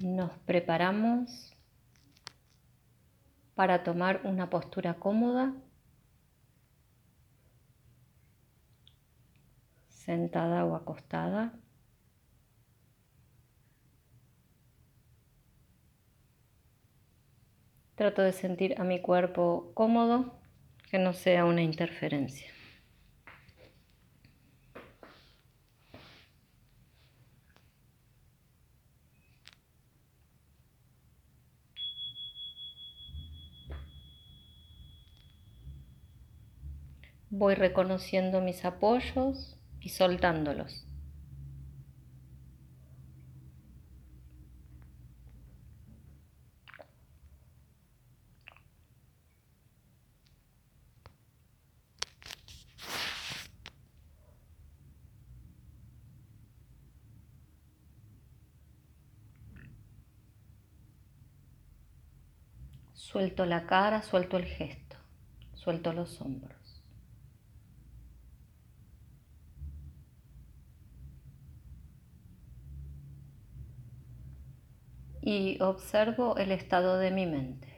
Nos preparamos para tomar una postura cómoda, sentada o acostada. Trato de sentir a mi cuerpo cómodo, que no sea una interferencia. Voy reconociendo mis apoyos y soltándolos. Suelto la cara, suelto el gesto, suelto los hombros. Y observo el estado de mi mente.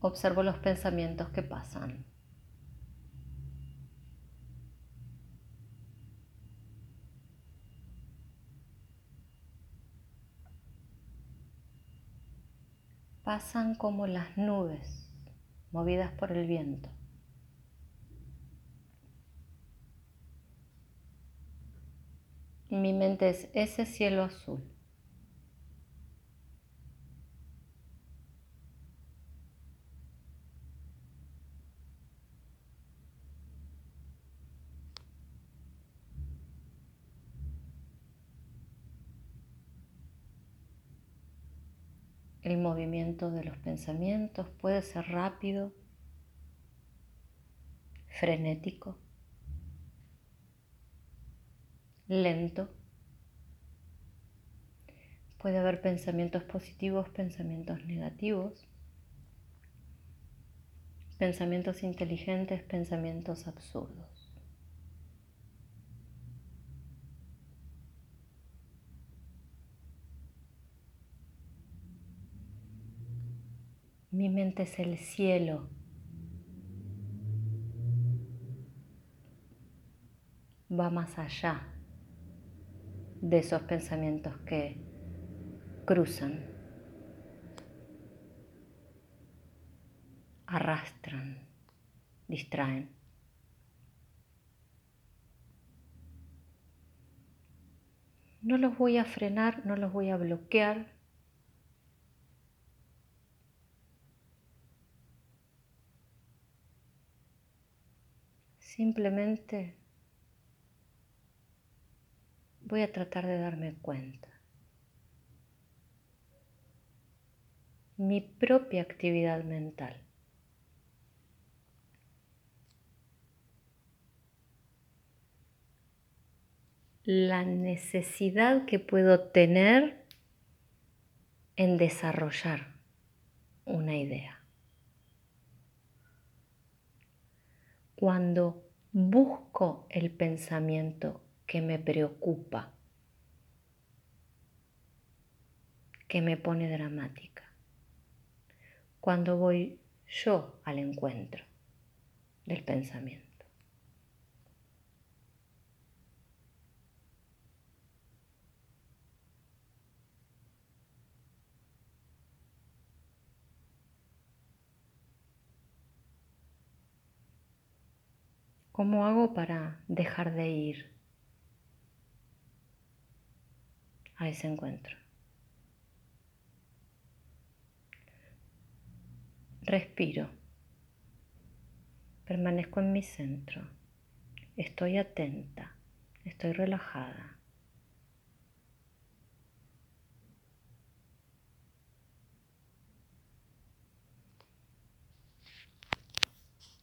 Observo los pensamientos que pasan. Pasan como las nubes movidas por el viento. Mi mente es ese cielo azul. El movimiento de los pensamientos puede ser rápido, frenético, lento. Puede haber pensamientos positivos, pensamientos negativos, pensamientos inteligentes, pensamientos absurdos. Mi mente es el cielo. Va más allá de esos pensamientos que cruzan, arrastran, distraen. No los voy a frenar, no los voy a bloquear, Simplemente voy a tratar de darme cuenta. Mi propia actividad mental. La necesidad que puedo tener en desarrollar una idea. Cuando busco el pensamiento que me preocupa, que me pone dramática. Cuando voy yo al encuentro del pensamiento. ¿Cómo hago para dejar de ir a ese encuentro? Respiro. Permanezco en mi centro. Estoy atenta. Estoy relajada.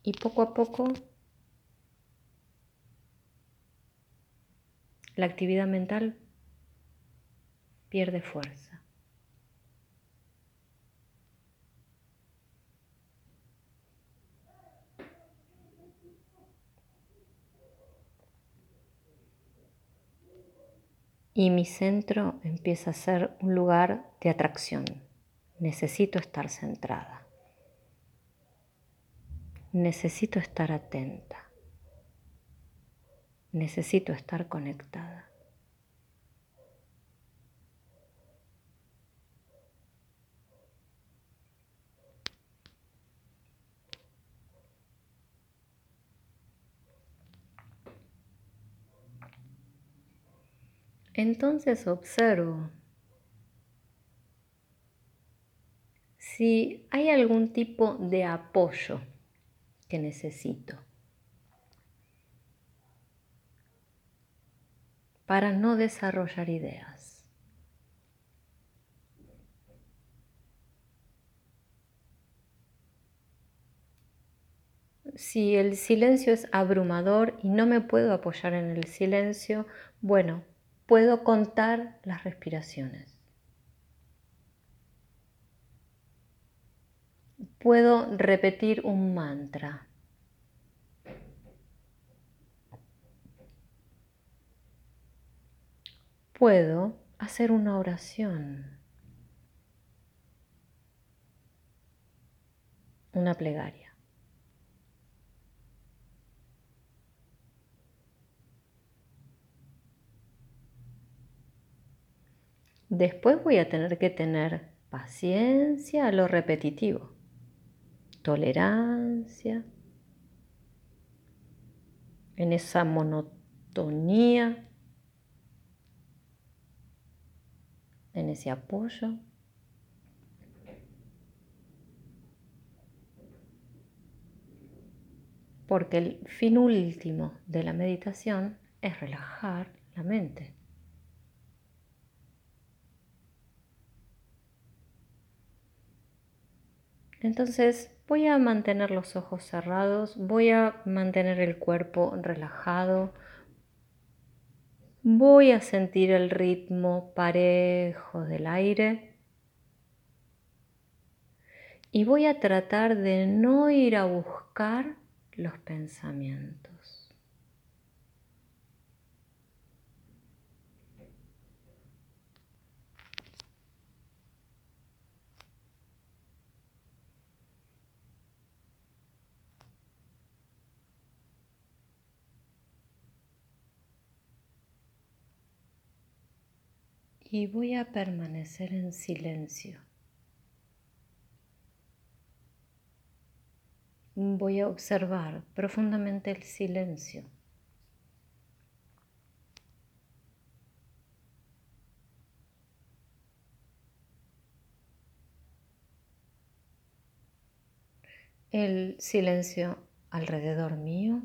Y poco a poco la actividad mental pierde fuerza. Y mi centro empieza a ser un lugar de atracción. Necesito estar centrada. Necesito estar atenta. Necesito estar conectada. Entonces observo si hay algún tipo de apoyo que necesito para no desarrollar ideas. Si el silencio es abrumador y no me puedo apoyar en el silencio, bueno, puedo contar las respiraciones. Puedo repetir un mantra. Puedo hacer una oración, una plegaria. Después voy a tener que tener paciencia a lo repetitivo, tolerancia. En esa monotonía, en ese apoyo. Porque el fin último de la meditación es relajar la mente. Entonces voy a mantener los ojos cerrados, voy a mantener el cuerpo relajado, voy a sentir el ritmo parejo del aire y voy a tratar de no ir a buscar los pensamientos. Y voy a permanecer en silencio. Voy a observar profundamente el silencio. El silencio alrededor mío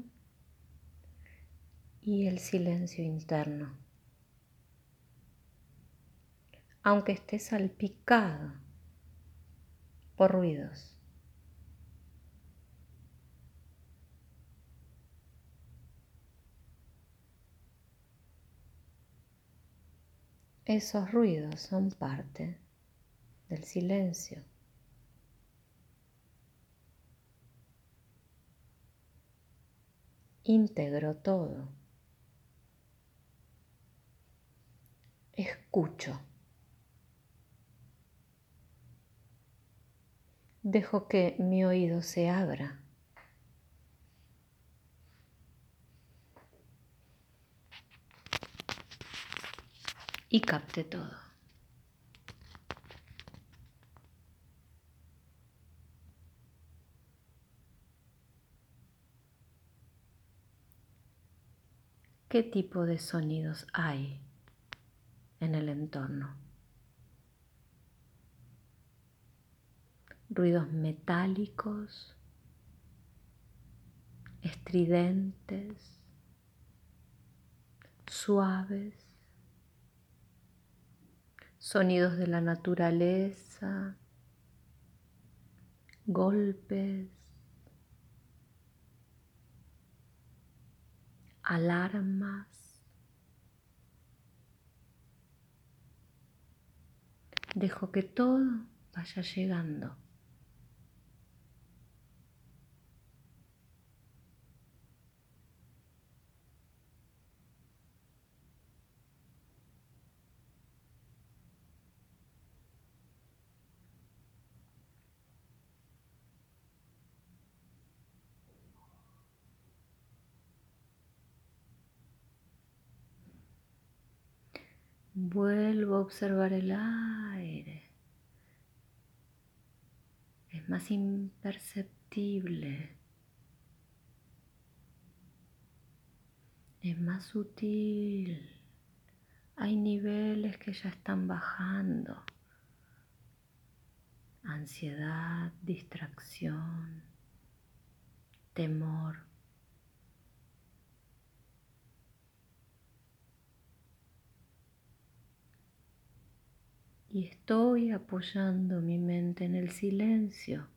y el silencio interno aunque esté salpicado por ruidos. Esos ruidos son parte del silencio. Integro todo. Escucho. Dejo que mi oído se abra. Y capte todo. ¿Qué tipo de sonidos hay en el entorno? Ruidos metálicos, estridentes, suaves, sonidos de la naturaleza, golpes, alarmas. Dejo que todo vaya llegando. Vuelvo a observar el aire. Es más imperceptible. Es más sutil. Hay niveles que ya están bajando. Ansiedad, distracción, temor. Y estoy apoyando mi mente en el silencio.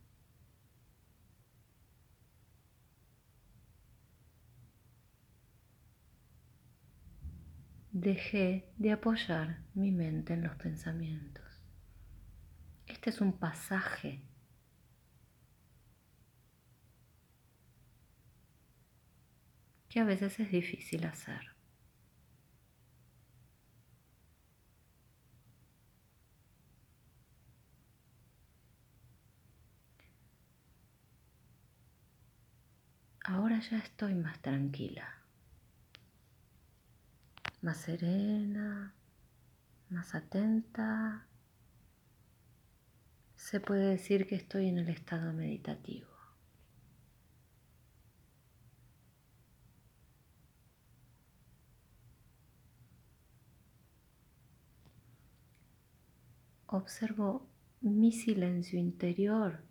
Dejé de apoyar mi mente en los pensamientos. Este es un pasaje. que a veces es difícil hacer. Ahora ya estoy más tranquila, más serena, más atenta. Se puede decir que estoy en el estado meditativo. Observo mi silencio interior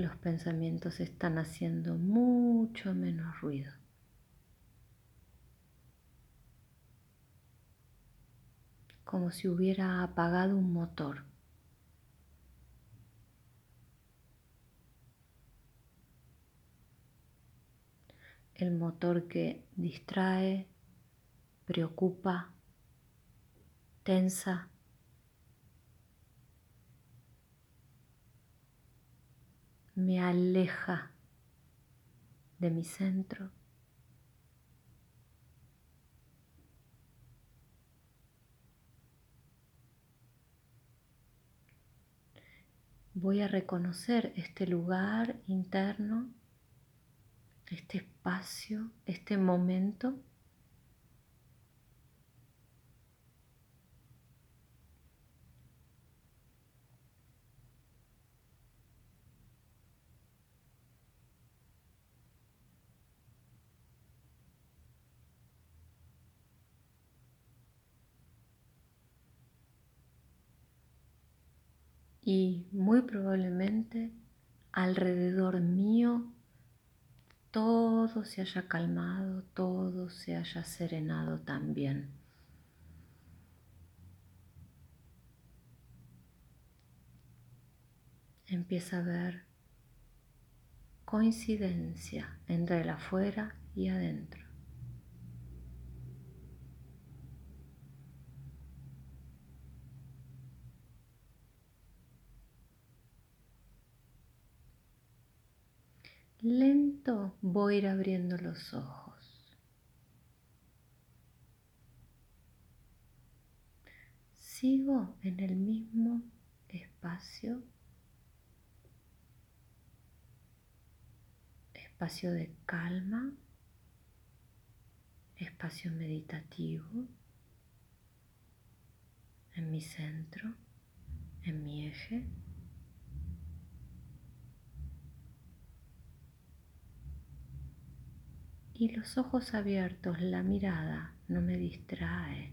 los pensamientos están haciendo mucho menos ruido. Como si hubiera apagado un motor. El motor que distrae, preocupa, tensa me aleja de mi centro. Voy a reconocer este lugar interno, este espacio, este momento y muy probablemente alrededor mío todo se haya calmado, todo se haya serenado también. Empieza a ver coincidencia entre el afuera y adentro. Lento voy a ir abriendo los ojos. Sigo en el mismo espacio, espacio de calma, espacio meditativo, en mi centro, en mi eje. Y los ojos abiertos, la mirada no me distrae.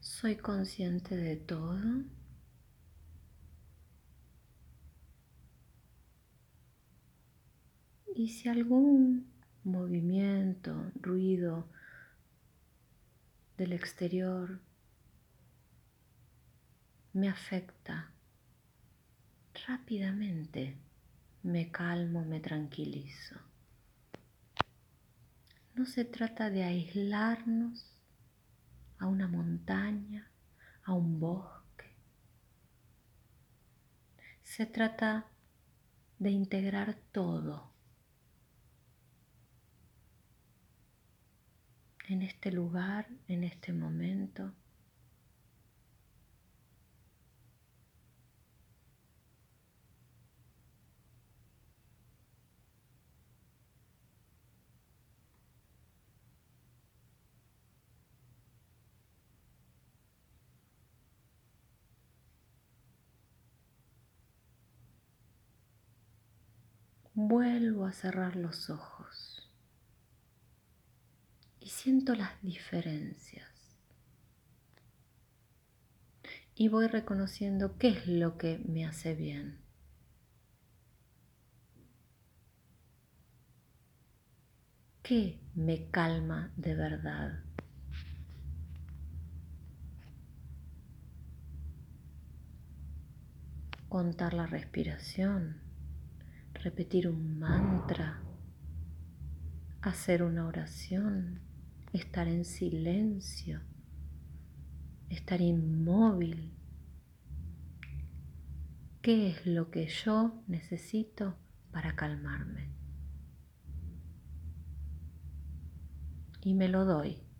Soy consciente de todo. Y si algún movimiento, ruido, del exterior me afecta, rápidamente me calmo, me tranquilizo. No se trata de aislarnos a una montaña, a un bosque. Se trata de integrar todo en este lugar, en este momento. Vuelvo a cerrar los ojos siento las diferencias. Y voy reconociendo qué es lo que me hace bien. ¿Qué me calma de verdad? Contar la respiración repetir un mantra, hacer una oración, estar en silencio, estar inmóvil. ¿Qué es lo que yo necesito para calmarme? Y me lo doy.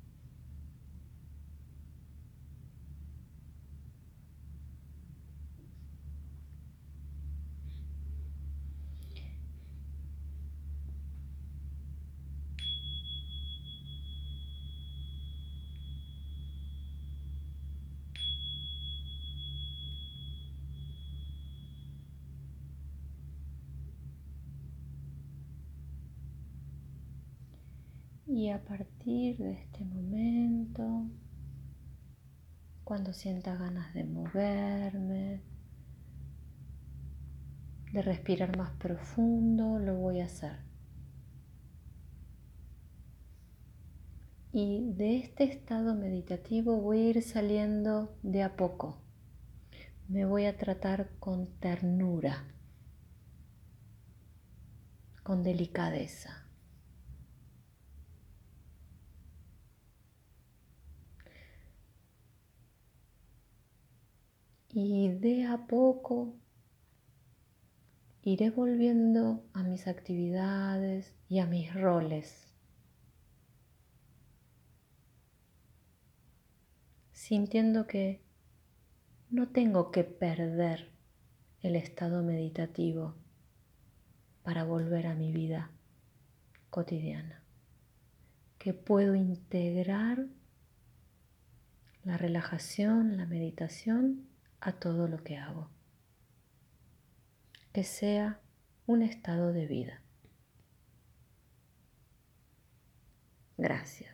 Y a partir de este momento, cuando sienta ganas de moverme, de respirar más profundo, lo voy a hacer. Y de este estado meditativo voy a ir saliendo de a poco. Me voy a tratar con ternura, con delicadeza. Y de a poco iré volviendo a mis actividades y a mis roles, sintiendo que no tengo que perder el estado meditativo para volver a mi vida cotidiana, que puedo integrar la relajación, la meditación a todo lo que hago. Que sea un estado de vida. Gracias.